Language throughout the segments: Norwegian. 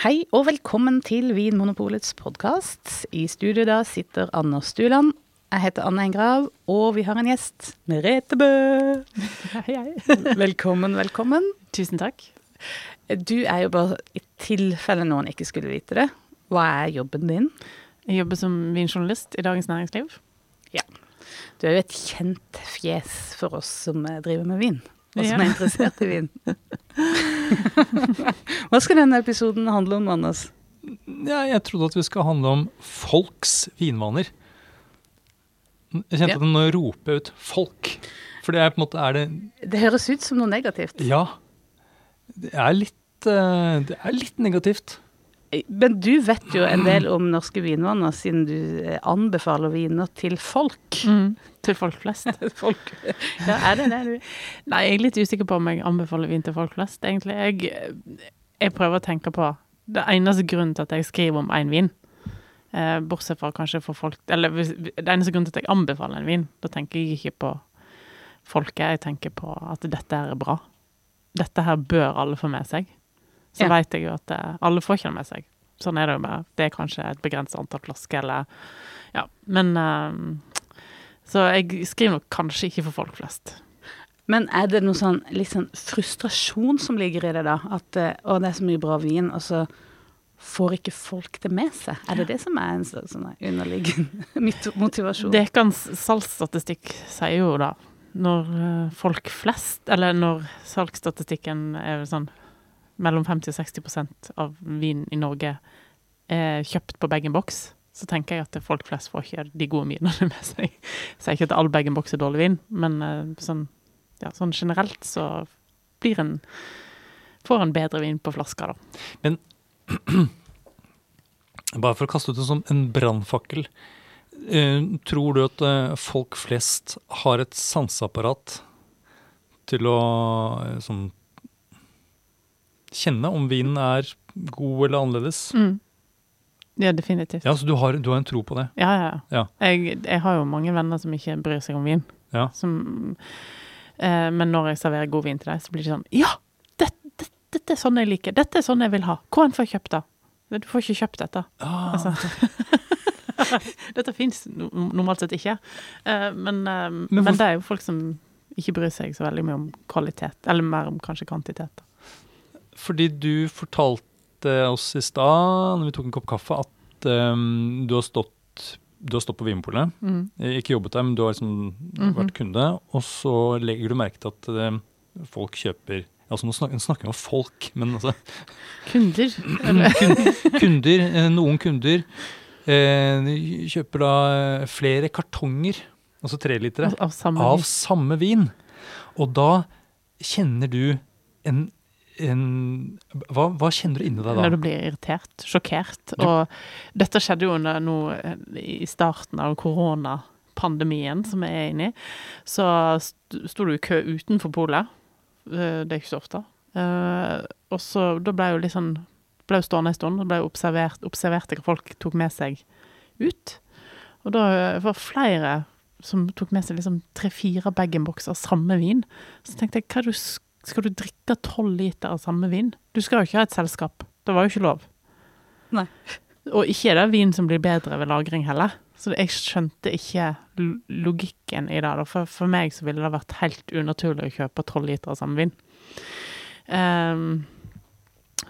Hei og velkommen til Vinmonopolets podkast. I studio da sitter Anders Stuland. Jeg heter Anne Engrav, og vi har en gjest. Merete Bø. Hei, hei. Velkommen, velkommen. Tusen takk. Du er jo bare, i tilfelle noen ikke skulle vite det, hva er jobben din? Jeg jobber som vinjournalist i Dagens Næringsliv. Ja. Du er jo et kjent fjes for oss som driver med vin, og som Ja. er interessert i vin. hva skal denne episoden handle om, Anders? Ja, jeg trodde at vi skal handle om folks vinvaner. Jeg kjente Ja. at nå roper ut 'folk'. For det er på en måte er det Det høres ut som noe negativt. Ja. Det er litt, eh, det er litt negativt. Men du vet jo en del om norske vinvaner, siden du eh, anbefaler viner til folk. Til folk flest. folk. Ja, er det det du Nei, jeg er litt usikker på om jeg anbefaler vin til folk flest, egentlig. Jeg, jeg prøver å tenke på Det eneste grunnen til at jeg skriver om én vin, eh, bortsett fra kanskje for folk Eller det eneste grunnen til at jeg anbefaler en vin, da tenker jeg ikke på folket, jeg tenker på at dette her er bra. Dette her bør alle få med seg. Så Ja. vet jeg jo at eh, alle får ikke det med seg. Sånn er det jo bare. Det er kanskje et begrenset antall flasker, eller Ja. Men eh, Så jeg skriver nok kanskje ikke for folk flest. Men er det noe sånn litt sånn frustrasjon som ligger i det, da? At eh, å, det er så mye bra vin, og så får ikke folk det med seg? Er det det som er en slags sånn underliggende mot- motivasjon? Dekans salgsstatistikk sier jo da når folk flest, eller når salgsstatistikken er sånn mellom 50 og 60% av vin i Norge er kjøpt på bag-in-box, så tenker jeg at folk flest får ikke de gode vinene med seg. Jeg sier ikke at all bag-in-box er dårlig vin, men eh, sånn, ja, sånn generelt så blir en får en bedre vin på flaska, da. Bare for å kaste ut det som en brannfakkel. Eh, tror du at eh, folk flest har et sanseapparat til å eh, sånn Kjenne om vinen er god eller annerledes? Ja, definitivt. Ja, så du har, du har en tro på det? Ja, ja. Ja. Jeg, jeg har jo mange venner som ikke bryr seg om vin. Ja. Som, eh, men når jeg serverer god vin til deg, så blir det sånn Ja! Dette, dette, dette er sånn jeg liker. Dette er sånn jeg vil ha. Hvor får jeg kjøpt det? Du får ikke kjøpt dette. Ah, Altså. dette fins normalt sett ikke. Eh, men, eh, men, men det er jo folk som ikke bryr seg så veldig mye om kvalitet. Eller mer om kanskje kvantitet. Fordi du fortalte oss i stad, når vi tok en kopp kaffe, at um, du har stått du har stått på Vinmonopolet, Mm. eh, ikke jobbet der, men du har liksom Mhm. vært kunde, og så legger du merke til at um, folk kjøper Altså nå snakker, snakker vi om folk, men altså Kunder. Eller? kunder, eh, noen kunder eh, kjøper da flere kartonger, altså trelitere, Av samme av vin. samme vin. Og da kjenner du en, en hva, hva kjenner du inni deg da? Når du blir irritert, sjokkert. Du- Og dette skjedde jo under nå eh, i starten av koronapandemien som jeg er inne i. Så st- sto du i kø utenfor polet. Eh, Det er ikke så ofte. Eh, Og så da ble jeg jo litt sånn ble jo stående en stund og ble observert, observerte hva folk tok med seg ut. Og da var flere som tok med seg liksom tre-fire bag-in-boxer samme vin. Så tenkte jeg, hva er det du skal du drikke tolv liter av samme vin? Du skal jo ikke ha et selskap. Det var jo ikke lov. Nei. Og ikke er det vin som blir bedre ved lagring heller. Så jeg skjønte ikke logikken i det. For, for meg så ville det vært helt unaturlig å kjøpe tolv liter av samme vin. Um,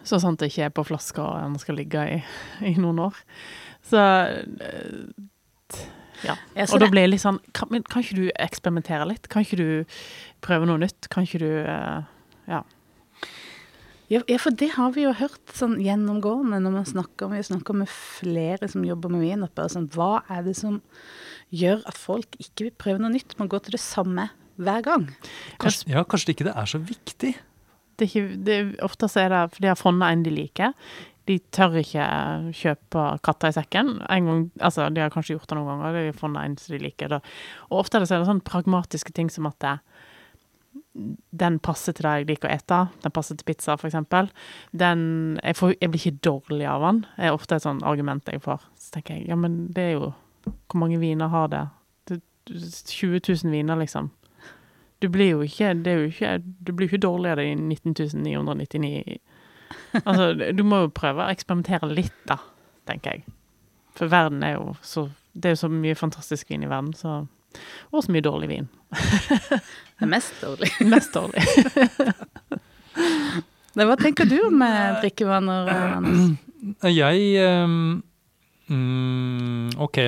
så sant det ikke er på flasker og den skal ligge i, i noen år. Så eh, ja. Ja, Og da blir det litt sånn kan, men kan ikke du eksperimentere litt? Kan ikke du prøve noe nytt? Kan ikke du eh, Ja. Ja, for det har vi jo hørt sånn gjennomgående når man snakker, vi snakker med flere som jobber med vin. oppe. sånn, hva er det som gjør at folk ikke vil prøve noe nytt? Man går til det samme hver gang. Kanskje, ja, kanskje ikke det er så viktig? Det er ikke, det, ofte så er det for de har funnet en de liker. De tør ikke kjøpe katter i sekken. En gang, altså, de har kanskje gjort det noen ganger. De har funnet en som de liker. Da. Og ofte er det, så sånn pragmatiske ting som at det, den passer til det jeg liker å ete. Den passer til pizza, eksempel. Den, jeg, jeg blir ikke dårlig av den. Det er ofte et sånt argument jeg får. Så tenker jeg, ja, men det er jo Hvor mange viner har det 20 000 viner, liksom. Du blir jo ikke, det er jo ikke Du blir ikke dårlig av det i 19 999 Altså, du må jo prøve å eksperimentere litt, da, tenker jeg. For verden er jo så Det er jo så mye fantastisk vin i verden, så Og så mye dårlig vin. Det er mest dårlig. Mest dårlig. Men Hva tenker du om eh, drikkevaner, Anders? Jeg ehm, mm, Ok,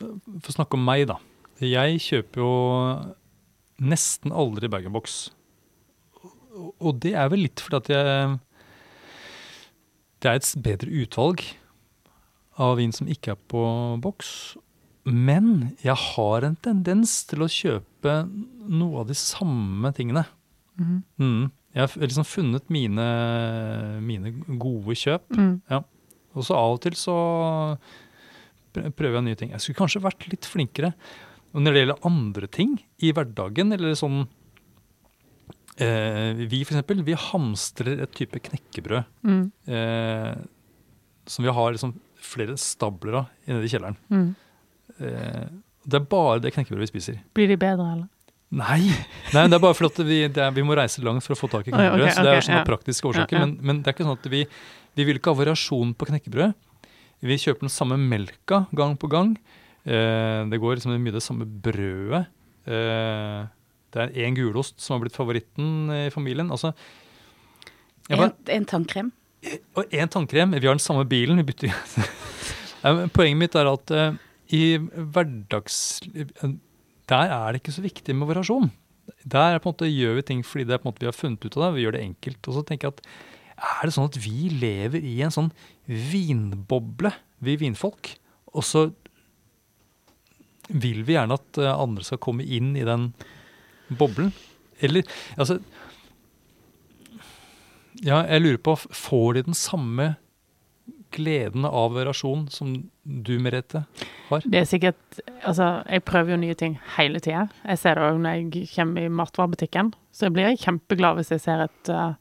for å snakke om meg, da. Jeg kjøper jo nesten aldri bag-in-box. Og det er vel litt fordi at jeg Det er et bedre utvalg av vin som ikke er på boks. Men jeg har en tendens til å kjøpe noe av de samme tingene. Mm. Mm. Jeg har liksom funnet mine, mine gode kjøp. Mm. Og så av og til så prøver jeg nye ting. Jeg skulle kanskje vært litt flinkere. Og når det gjelder andre ting i hverdagen, eller sånn eh, Vi for eksempel, vi hamstrer et type knekkebrød Mm. eh, som vi har liksom flere stabler av nede i kjelleren. Mm. Eh, det er bare det knekkebrødet vi spiser. Blir de bedre, eller? Nei, Nei det er bare fordi vi, er, vi må reise langt for å få tak i knekkebrød. Okay, knekkebrød. så det er sånne ja. praktiske årsaker. Ja, ja. Men, men det er ikke sånn at vi, vi vil ikke ha variasjon på knekkebrød. Vi kjøper den samme melka gang på gang. Eh, det går liksom mye det samme brødet. Eh, det er én gulost som har blitt favoritten i familien. Altså, bare, En, en tannkrem? og én tannkrem. Vi har den samme bilen. Vi bytter Poenget mitt er at uh, i hverdags... Der er det ikke så viktig med variasjon. Der er måte gjør vi ting fordi det er på en måte vi har funnet ut av det. Vi gjør det enkelt. Og så tenker jeg at er det sånn at vi lever i en sånn vinboble, vi vinfolk? Og så vil vi gjerne at eh, andre skal komme inn i den boblen? Eller altså ja, jeg lurer på, får de den samme gleden av variasjon som du, Merete, har? Det er sikkert Altså, jeg prøver jo nye ting hele tida. Jeg ser det òg når jeg kommer i matvarebutikken. Så jeg blir kjempeglad hvis jeg ser et, uh,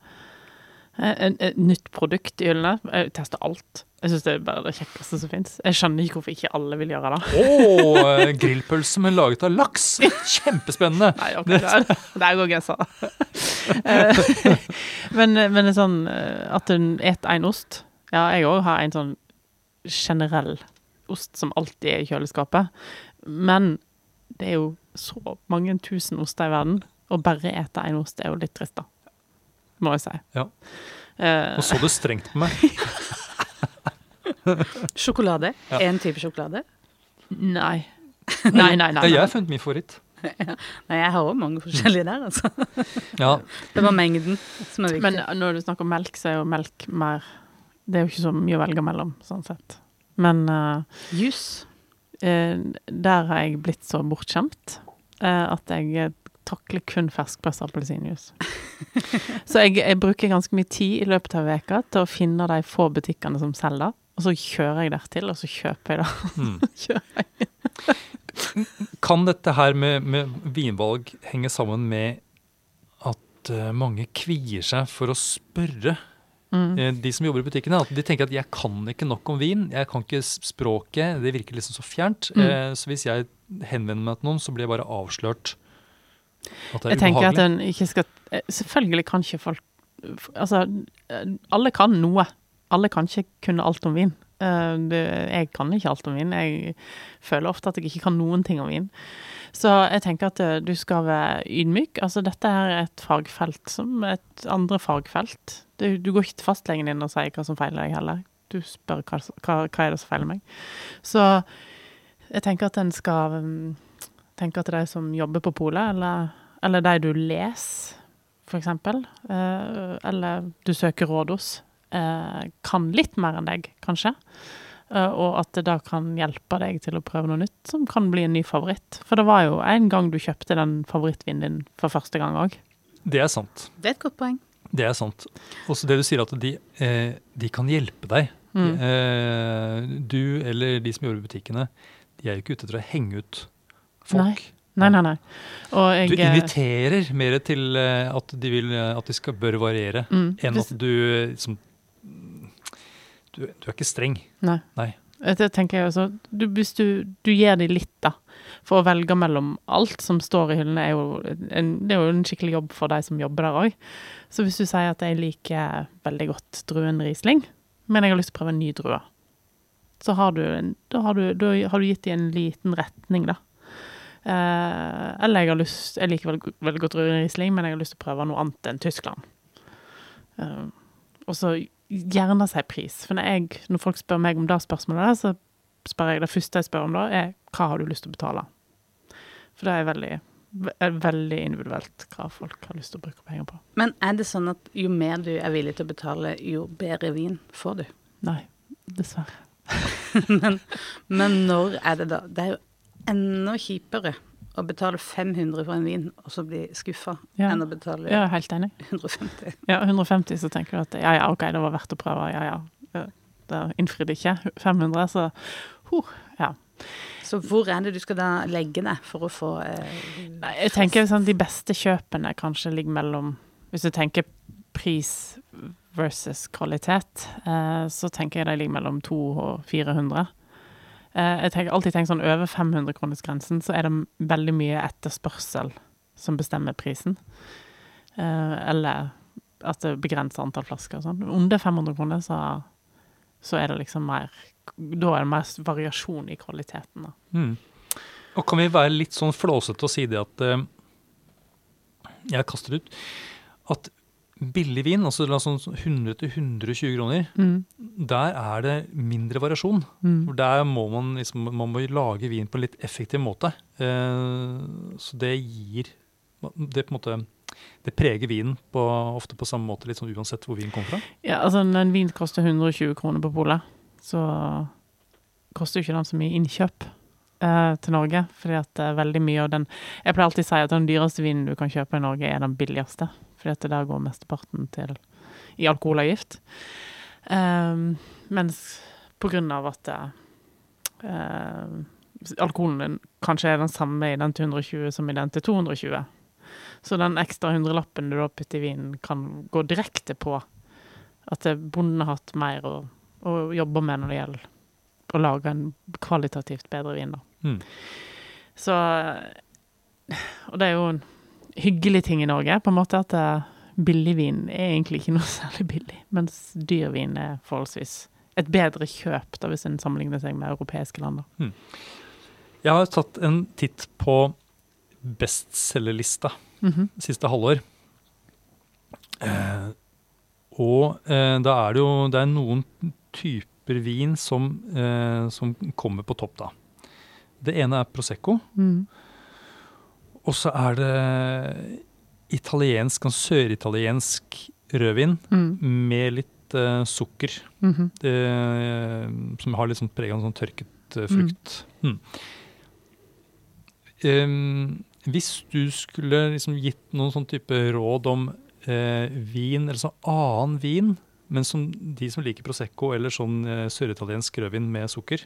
et, et nytt produkt i hyllene. Jeg tester alt. Jeg syns det er bare det kjekkeste som fins. Jeg skjønner ikke hvorfor ikke alle vil gjøre det. Oh, eh, grillpølse med laget av laks! Kjempespennende! Nei, okay, der, der går grensa. Eh, men, men det sånn eh, at en et en ost Ja, jeg òg har en sånn generell ost som alltid er i kjøleskapet. Men det er jo så mange tusen oster i verden, og bare ete en ost er jo litt trist, da. Må jeg si. Ja. Eh, Nå så du strengt på meg. Sjokolade? Ja. En type sjokolade? nei. Nei, nei, nei. Nei. jeg har funnet min favoritt. Nei, jeg har òg mange forskjellige der, altså. Ja, Det var mengden som er viktig. Men når du snakker om melk, så er jo melk mer Det er jo ikke så mye å velge mellom, sånn sett. Men uh, Jus. uh, der har jeg blitt så bortskjemt uh, at jeg eh, takler kun ferskpressa appelsinjuice. så jeg, jeg bruker ganske mye tid i løpet av veka til å finne de få butikkene som selger, og så kjører jeg dertil, og så kjøper jeg det. mm. Kan dette her med, med vinvalg henge sammen med at eh, mange kvier seg for å spørre Mm. eh, de som jobber i butikkene? At de tenker at 'jeg kan ikke nok om vin', 'jeg kan ikke språket', det virker liksom så fjernt. Mm. Eh, så hvis jeg henvender meg til noen, så blir jeg bare avslørt Jeg tenker at en ikke skal eh, Selvfølgelig kan ikke folk Altså, alle kan noe. Alle kan ikke kunne alt om vin. Eh, jeg kan ikke alt om vin. Jeg føler ofte at jeg ikke kan noen ting om vin. Så jeg tenker at eh, du skal være ydmyk. Altså, dette er et fagfelt som et andre fagfelt. Du, du går ikke til fastlegen din og sier hva som feiler deg heller. Du spør hva, hva, hva er det som feiler meg. Så jeg tenker at en skal mm, til de som jobber på polet, eller, eller de du leser, eksempel, eh, eller du søker råd hos, eh, kan litt mer enn deg, kanskje. Eh, og at det da kan hjelpe deg til å prøve noe nytt, som kan bli en ny favoritt. For det var jo en gang du kjøpte den favorittvinen din for første gang òg. Det er sant. Det er et godt poeng. Det er sant. Også det du sier, at de, eh, de kan hjelpe deg. Mm. Eh, du eller de som jobber i butikkene, de er jo ikke ute etter å henge ut folk. Nei, nei, nei. Jeg Du eh, inviterer mer til eh, at de vil eh, at de skal bør variere, mm, enn at du liksom du, du er ikke streng. Nei. Nei. Det tenker jeg også. Du, hvis du, du gir dem litt, da. For å velge mellom alt som står i hyllene, er jo en, det er jo en skikkelig jobb for de som jobber der òg. Så hvis du sier at jeg liker veldig godt druen Riesling, men jeg har lyst til å prøve en ny drue, så har du, da, har du, da har du gitt dem en liten retning, da. Eh, eller jeg har lyst Jeg liker veldig, veldig godt Riesling, men jeg har lyst til å prøve noe annet enn Tyskland. Eh, og så gjerne si pris. For når, jeg, når folk spør meg om det spørsmålet, der, så spør jeg det første jeg spør om da, er hva har du lyst til å betale? For det er veldig, er veldig individuelt hva folk har lyst til å bruke penger på. Men er det sånn at jo mer du er villig til å betale, jo bedre vin får du? Nei, dessverre. men, men når er det da? Det er jo enda kjipere å betale 500 for en vin og så bli skuffa, Ja. enn å betale enig. 150. Ja, 150 så tenker du at ja, ja, OK, det var verdt å prøve. Ja, ja. Ja, Det innfridde ikke. 500, så huh, ja. Så hvor er det du skal da legge ned for å få eh, Nei, jeg tenker sånn, de beste kjøpene kanskje ligger mellom Hvis du tenker pris versus kvalitet, eh, så tenker jeg de ligger mellom 200 og 400. Eh, jeg tenker, alltid tenkt sånn over 500-kronersgrensen, så er det veldig mye etterspørsel som bestemmer prisen. Eh, eller at det begrenser antall flasker og sånn. Under 500 kroner, så, så er det liksom mer Da er det mer variasjon i kvaliteten. Mm. Og kan vi være litt sånn flåsete og si det at eh, Jeg kaster ut at billig vin, altså la oss sånn 100-120 kroner, Mm. der er det mindre variasjon. Mm. Der må man liksom man må lage vin på en litt effektiv måte. Eh, så det gir Det på en måte det preger vinen på, ofte på samme måte, litt sånn uansett hvor vinen kommer fra. Ja, altså når en vin koster 120 kroner på polet, så koster jo ikke den så mye innkjøp eh, til Norge. Fordi at det veldig mye av den Jeg pleier alltid å si at den dyreste vinen du kan kjøpe i Norge, er den billigste. Fordi at det der går mesteparten til i alkoholavgift. Um, mens på grunn av at uh, alkoholen din kanskje er den samme i den til 120 som i den til 220. Så den ekstra hundrelappen du da putter i vinen, kan gå direkte på at bonden har hatt mer å, å jobbe med når det gjelder å lage en kvalitativt bedre vin. Da. Mm. Så Og det er jo hyggelig ting i Norge, på en måte at billigvin billig vin er egentlig ikke noe særlig billig, mens dyrvin er forholdsvis et bedre kjøp, da, hvis en sammenligner seg med europeiske land. Hmm. Jeg har tatt en titt på bestselgerlista Mhm. siste halvår. Eh, og eh, da er det jo det er noen typer vin som, eh, som kommer på topp, da. Det ene er Prosecco, Mm. Og så er det italiensk, sånn søritaliensk rødvin Mm. med litt uh, sukker. Mhm. Det, som har litt sånn preg av sånn tørket uh, frukt. Mm. Um, hvis du skulle liksom gitt noen sånn type råd om uh, vin, eller sånn annen vin, men som de som liker Prosecco eller sånn uh, søritaliensk rødvin med sukker,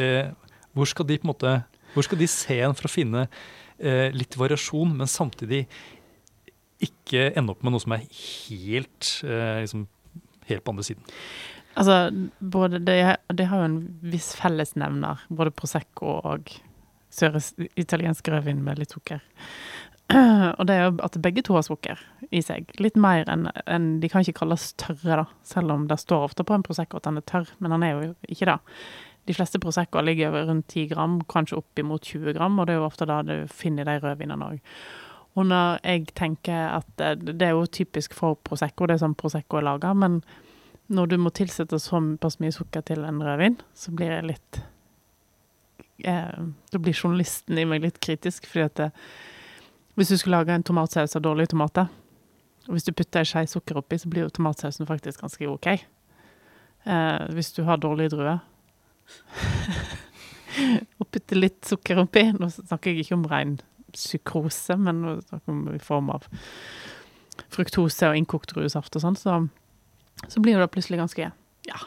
eh, hvor skal de på en måte hvor skal de se en for å finne eh, litt variasjon, men samtidig ikke ende opp med noe som er helt, eh, liksom, helt på andre siden? Altså, det, det har jo en viss fellesnevner, både Prosecco og italiensk rødvin med litt sukker. Og det er jo at begge to har sukker i seg. Litt mer enn en, De kan ikke kalles tørre, da. Selv om det står ofte på en Prosecco at den er tørr, men den er jo ikke det. De fleste Proseccoer ligger rundt 10 gram, kanskje opp imot 20 gram, og det er jo ofte da du finner de rødvinene òg. Og når jeg tenker at det, det er jo typisk for Prosecco, det er sånn Prosecco er laga, men når du må tilsette såpass mye sukker til en rødvin, så blir jeg litt eh, Da blir journalisten i meg litt kritisk, fordi at det, hvis du skulle lage en tomatsaus av dårlige tomater, og hvis du putter ei skje sukker oppi, så blir jo tomatsausen faktisk ganske OK. Eh, hvis du har dårlige druer og putter litt sukker oppi Nå snakker jeg ikke om ren psykrose, men nå snakker om i form av fruktose og innkokt druesaft og sånn, så, så blir det plutselig ganske ja,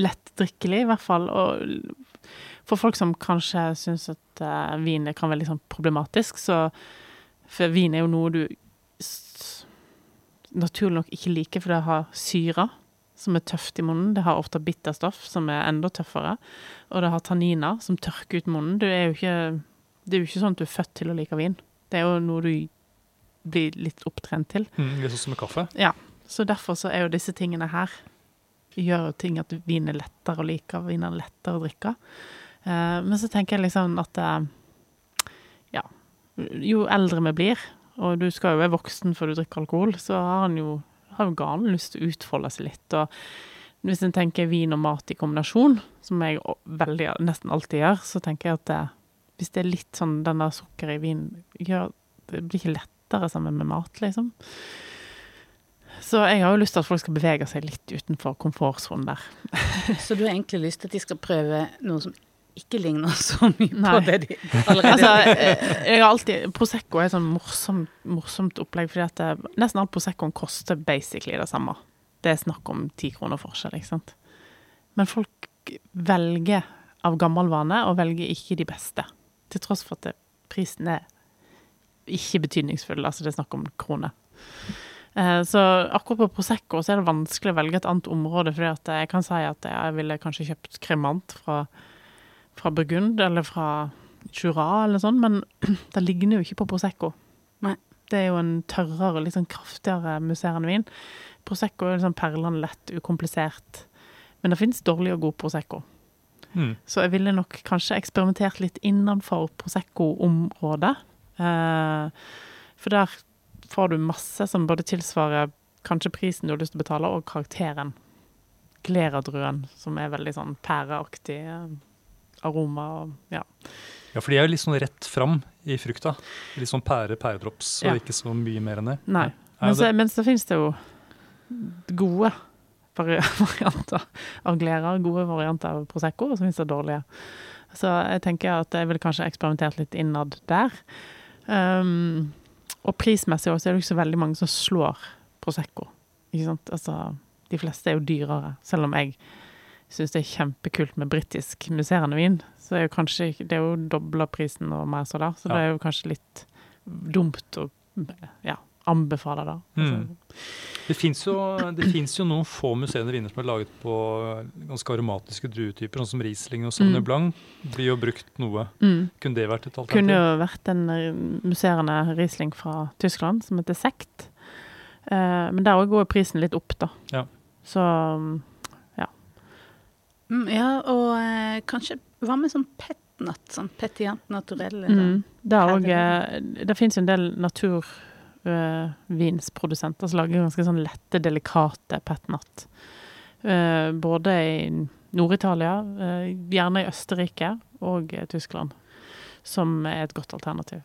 lettdrikkelig, i hvert fall. Og for folk som kanskje syns at uh, vin kan være litt sånn problematisk, så For vin er jo noe du naturlig nok ikke liker, for det har syre. Som er tøft i munnen. Det har ofte bitterstoff, som er enda tøffere. Og det har tanniner, som tørker ut munnen. Det er jo ikke, det er jo ikke sånn at du er født til å like vin. Det er jo noe du blir litt opptrent til. Mm, litt sånn som med kaffe. Ja, så derfor så er jo disse tingene her gjør jo ting at vin er lettere å like, vin er lettere å drikke. Eh, men så tenker jeg liksom at eh, ja, jo eldre vi blir, og du skal jo være voksen før du drikker alkohol, så har han jo har jo galen lyst til å utfolde seg litt. Og hvis en tenker vin og mat i kombinasjon, som jeg veldig, nesten alltid gjør, så tenker jeg at det, hvis det er litt sånn den der sukkeret i vin, gjør, det blir ikke lettere sammen med mat, liksom. Så jeg har jo lyst til at folk skal bevege seg litt utenfor komfortsonen der. Så du har egentlig lyst til at de skal prøve noe som ikke ligner så mye Nei. på det de allerede Altså, eh, jeg har alltid Prosecco er et sånn morsomt, morsomt opplegg, fordi at det, nesten all Proseccoen koster basically det samme. Det er snakk om ti kroner forskjell, ikke sant. Men folk velger av gammel vane, og velger ikke de beste. Til tross for at prisen er ikke betydningsfull, altså det er snakk om kroner. Eh, Så akkurat på Prosecco så er det vanskelig å velge et annet område, fordi at jeg kan si at jeg ville kanskje kjøpt kremant fra, fra Burgund eller fra Jura eller sånn, men det ligner jo ikke på Prosecco. Nei. Det er jo en tørrere, litt sånn kraftigere musserende vin. Prosecco er liksom perlende lett, ukomplisert. Men det finnes dårlig og god Prosecco. Mm. Så jeg ville nok kanskje eksperimentert litt innenfor Prosecco-området. Eh, for der får du masse som både tilsvarer kanskje prisen du har lyst til å betale, og karakteren. Gleradruen, som er veldig sånn pæreaktig eh, aroma og ja. Ja, for de er jo litt sånn rett fram i frukta. Litt sånn pære, pæredrops, Ja. og ikke så mye mer enn det. Nei. Men så, men så finnes det jo gode varianter av glærer, gode varianter av Prosecco, og så finnes det dårlige. Så jeg tenker at jeg ville kanskje eksperimentert litt innad der. Um, og prismessig også er det ikke så veldig mange som slår Prosecco. Ikke sant? Altså, de fleste er jo dyrere, selv om jeg syns det er kjempekult med britisk musserende vin. Så er jo kanskje Det er jo dobla prisen og mer så der, så Ja. det er jo kanskje litt dumt å ja, anbefale det. Altså, Mm. det fins jo, jo noen få musserende viner som er laget på ganske aromatiske druetyper, sånn som Riesling og Sauvignon Mm. Blanc. Blir jo brukt noe. Mm. Kunne det vært et alternativ? Kunne jo vært en eh, musserende Riesling fra Tyskland som heter Sekt. Eh, men der òg går prisen litt opp, da. Ja. Så mm, Ja, og eh, kanskje Hva med sånn petnat? Sånn petiant naturell? Mm, det, er også, Herregud. eh, det finnes jo en del naturvinsprodusenter som lager ganske sånn lette, delikate petnat. Uh, både i Nord-Italia, uh, gjerne i Østerrike og eh, Tyskland, som er et godt alternativ.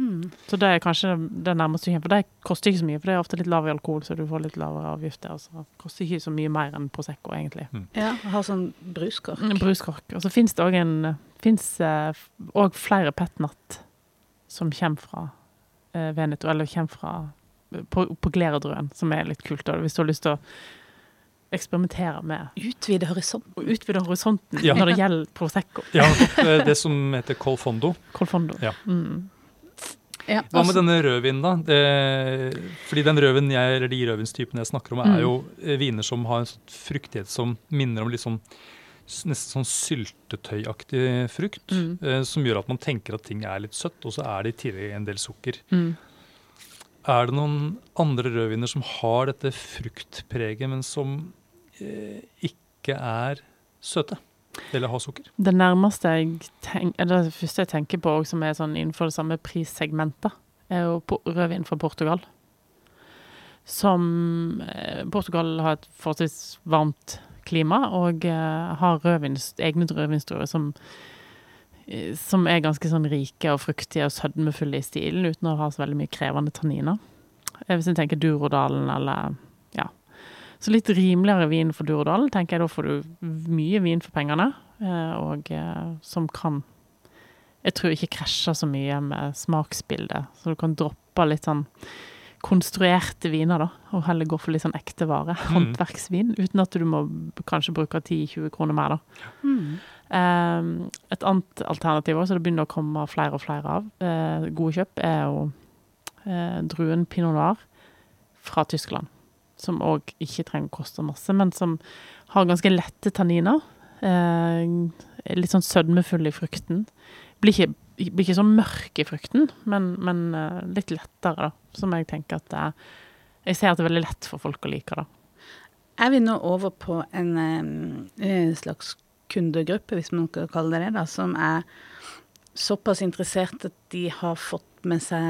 Mm. Så det er kanskje det nærmeste du kommer, for det koster ikke så mye, for det er ofte litt lav i alkohol, så du får litt lavere avgifter. Altså. så koster ikke så mye mer enn Prosecco, egentlig. Ja, har sånn bruskork. En bruskork. Og så finnes det òg en Fins òg flere petnat som kommer fra eh, Veneto, eller kommer fra på, på Gleradruen, som er litt kult. Da, hvis du har lyst til å eksperimentere med Utvide horisonten. utvide horisonten Ja. når det gjelder Prosecco. Ja, det, det som heter Colfondo. Colfondo. Ja. Mm. Ja, Hva med altså- denne rødvinen, da? Det, fordi den røven jeg, eller de rødvinstypene jeg snakker om, Mm. er jo eh, viner som har en sånn fruktighet som minner om litt sånn nesten sånn syltetøyaktig frukt. Mm. eh, som gjør at man tenker at ting er litt søtt, og så er det i tillegg en del sukker. Mm. Er det noen andre rødviner som har dette fruktpreget, men som eh, ikke er søte? Eller har sukker? Det nærmeste jeg tenker, det første jeg tenker på, som er sånn innenfor det samme prissegmentet, er jo rødvin fra Portugal. Som eh, Portugal har et forholdsvis varmt klima, og eh, har rødvins, egne rødvinsdruer som, eh, som er ganske sånn rike og fruktige og sødmefulle i stilen, uten å ha så veldig mye krevende tanniner. Hvis en tenker Durodalen eller ja. Så litt rimeligere vin for Durdal, tenker jeg da får du mye vin for pengene, eh, og eh, som kan Jeg tror ikke krasjer så mye med smaksbildet, så du kan droppe litt sånn konstruerte viner, da, og heller gå for litt sånn ekte vare, Mm. håndverksvin, uten at du må kanskje bruke 10-20 kroner mer, da. Mm. Et annet alternativ også, det begynner å komme flere og flere av, eh, gode kjøp, er jo druen pinot noir fra Tyskland. Som òg ikke trenger å koste masse, men som har ganske lette tanniner. Eh, litt sånn sødmefull i frukten. Blir ikke, blir ikke så mørk i frukten, men, men eh, litt lettere, da. Som jeg tenker at det er Jeg ser at det er veldig lett for folk å like det. Er vi nå over på en en slags kundegruppe, hvis man kan kalle det det, da, som er såpass interessert at de har fått med seg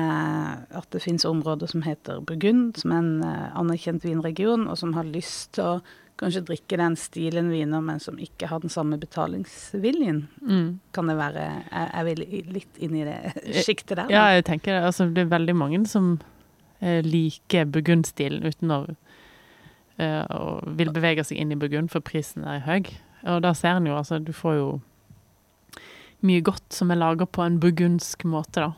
at det finnes områder som heter Burgund, som er en eh, anerkjent vinregion, og som har lyst til å kanskje drikke den stilen viner, men som ikke har den samme betalingsviljen. Mm. Kan det være Er, vil vi litt inne i det sjiktet der? Ja, jeg tenker det. Altså, det er veldig mange som eh, liker Burgund-stilen uten å, og vil bevege seg inn i Burgund, for prisen er høy. Og da ser en jo, altså, du får jo mye godt som er laga på en burgundsk måte, da.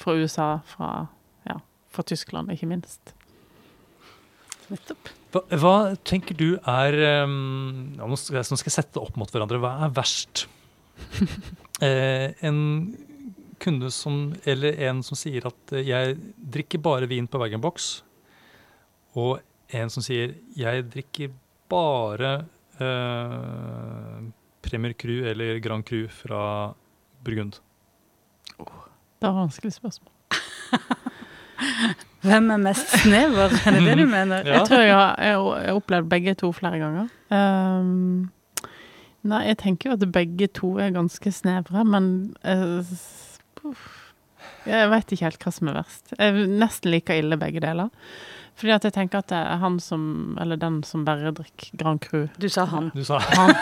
Fra USA, fra, ja, fra Tyskland, ikke minst. Nettopp. Hva, hva tenker du er um, Nå skal jeg nå skal jeg sette opp mot hverandre. Hva er verst? eh, en kunde som, eller en som sier at eh, jeg drikker bare vin på bag-in-box, og en som sier jeg drikker bare eh, Premier Cru eller Grand Cru fra Burgund. Det er et vanskelig spørsmål. Hvem er mest snever, er det det du mener? Ja. Jeg tror jeg har jeg har opplevd begge to flere ganger. Um, nei, jeg tenker jo at begge to er ganske snevre, men uh. Jeg veit ikke helt hva som er verst. Jeg er nesten like ille begge deler. Fordi at jeg tenker at det er han som, eller den som bare drikker Grand Cru. Du sa han. Du sa Han.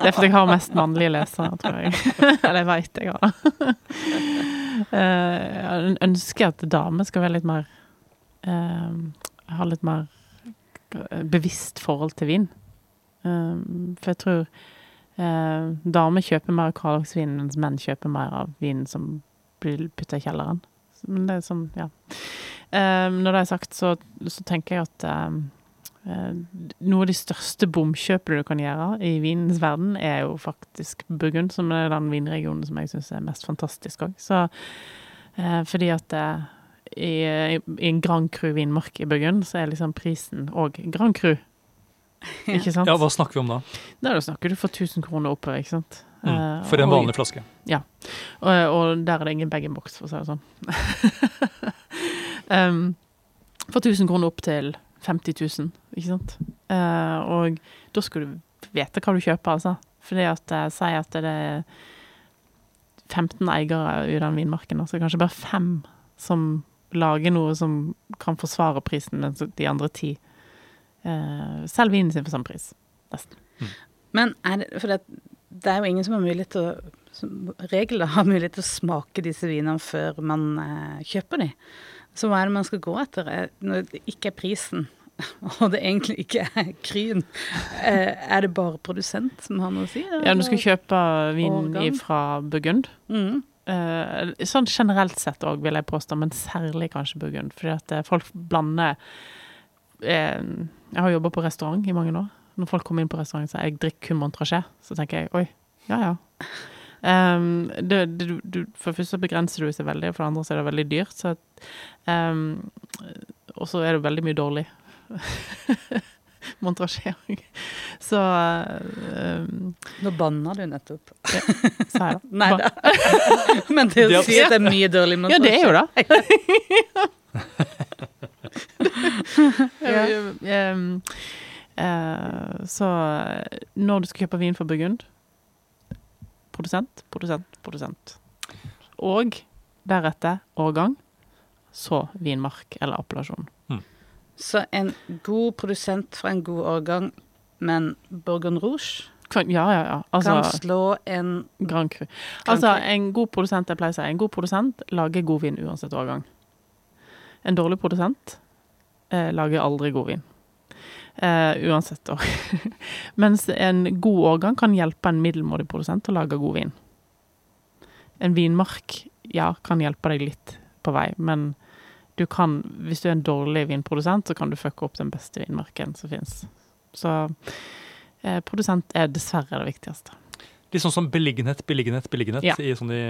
Det er fordi jeg har mest mannlige lesere, tror jeg. Eller jeg veit jeg har det. Eh, Jeg ønsker at damer skal være litt mer eh, Ha litt mer bevisst forhold til vin. Eh, For jeg tror eh, damer kjøper mer hverdagsvin, mens menn kjøper mer av vin som blir putta i kjelleren. Men det er sånn, ja. Eh, når det er sagt, så, så tenker jeg at eh, eh, noe av de største bomkjøpene du kan gjøre i vinens verden, er jo faktisk Burgund, som er den vinregionen som jeg syns er mest fantastisk òg. Eh, fordi at eh, i, i, en Grand Cru vinmark i Burgund, så er liksom prisen òg Grand Cru. Ikke sant? Ja, hva snakker vi om da? Da snakker du for 1000 kroner oppover, ikke sant? Mm. Eh, For en og- vanlig flaske. og, og der er det ingen bag-in-box, for å si det sånn. um, for 1000 kroner opp til 50 000, ikke sant. Eh, og da skal du vite hva du kjøper, altså. Fordi at jeg sier at det er 15 eiere i den vinmarken, altså kanskje bare fem som lager noe som kan forsvare prisen, mens de andre ti eh, selger vinen sin for samme pris. Nesten. Men er det, for det, det er jo ingen som har mulighet til å som regler har mulighet til å smake disse vinene før man eh, kjøper dem. Så hva er det man skal gå etter? Er- Når det ikke er prisen, og det egentlig ikke er kryen, eh, er det bare produsent som har noe å si? Ja, du skal kjøpe vin fra Burgund. Mm. Eh, sånn generelt sett òg, vil jeg påstå, men særlig kanskje Burgund. Fordi at eh, folk blander Jeg har jobba på restaurant i mange år. Når folk kommer inn på restaurant og sier jeg drikker kun Montrachet, så tenker jeg oi, ja ja. Um, det, det, du, for det første begrenser du seg veldig, for det andre så er det veldig dyrt. Så, um, og så er det veldig mye dårlig. Montrachet. Så um, Nå banna du nettopp. sa jeg det. Nei da. Men det å si at det er mye dårlig Ja, det er jo det. Ja. Em, uh, så når du skal kjøpe vin fra Burgund Produsent, produsent, produsent. Og deretter årgang, så vinmark eller appellasjon. Så en god produsent fra en god årgang, men Bourgogne Rouge Kan- Ja, ja, ja. kan Altså slå en Grand Cru. Altså, en god produsent, jeg pleier å si, en god produsent lager god vin uansett årgang. En dårlig produsent eh, lager aldri god vin. Eh, uansett år. Mens en god årgang kan hjelpe en middelmådig produsent til å lage god vin. En vinmark, ja, kan hjelpe deg litt på vei, men du kan, hvis du er en dårlig vinprodusent, så kan du fucke opp den beste vinmarken som fins. Så eh, produsent er dessverre det viktigste. Litt sånn som beliggenhet, beliggenhet, beliggenhet Ja. i sånn i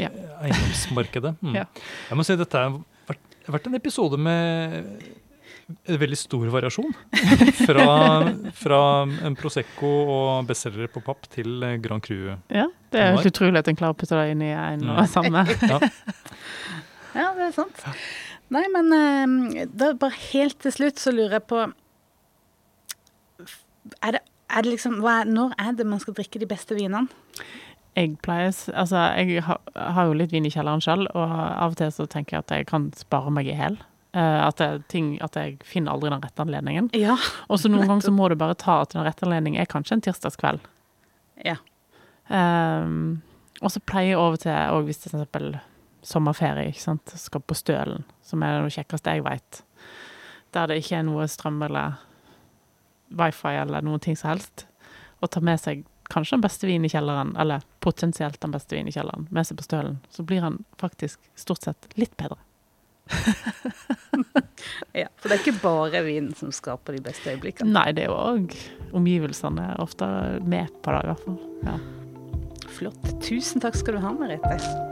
Ja. eiendomsmarkedet. Mm. Ja. Jeg må si dette har vært, vært en episode med en veldig stor variasjon. Fra, fra en Prosecco og bestselgere på papp til Grand Cru. Ja, det er helt utrolig at en klarer å putte det inn i en og samme. Ja. Ja, det er sant. Nei, men eh, da bare helt til slutt så lurer jeg på Er det, er det liksom er, Når er det man skal drikke de beste vinene? Jeg pleier Altså, jeg har, har jo litt vin i kjelleren selv, og av og til så tenker jeg at jeg kan spare meg i hæl. Eh, at, at jeg finner aldri den rette anledningen. Ja. Og så noen ganger så må du bare ta at den rette anledningen er kanskje en tirsdagskveld. Ja. Um, og så pleier jeg over til, og hvis det for eksempel sommerferie, ikke sant, skal på Stølen, som er det kjekkeste jeg vet, der det ikke er noe strøm eller wifi eller noen ting som helst, og ta med seg kanskje den beste vinen i kjelleren, eller potensielt den beste vinen i kjelleren, med seg på Stølen, så blir han faktisk stort sett litt bedre. ja. For det er ikke bare vinen som skaper de beste øyeblikkene. Nei, det er jo òg omgivelsene er ofte med på det, i hvert fall. Ja. Flott. Tusen takk skal du ha, Merete.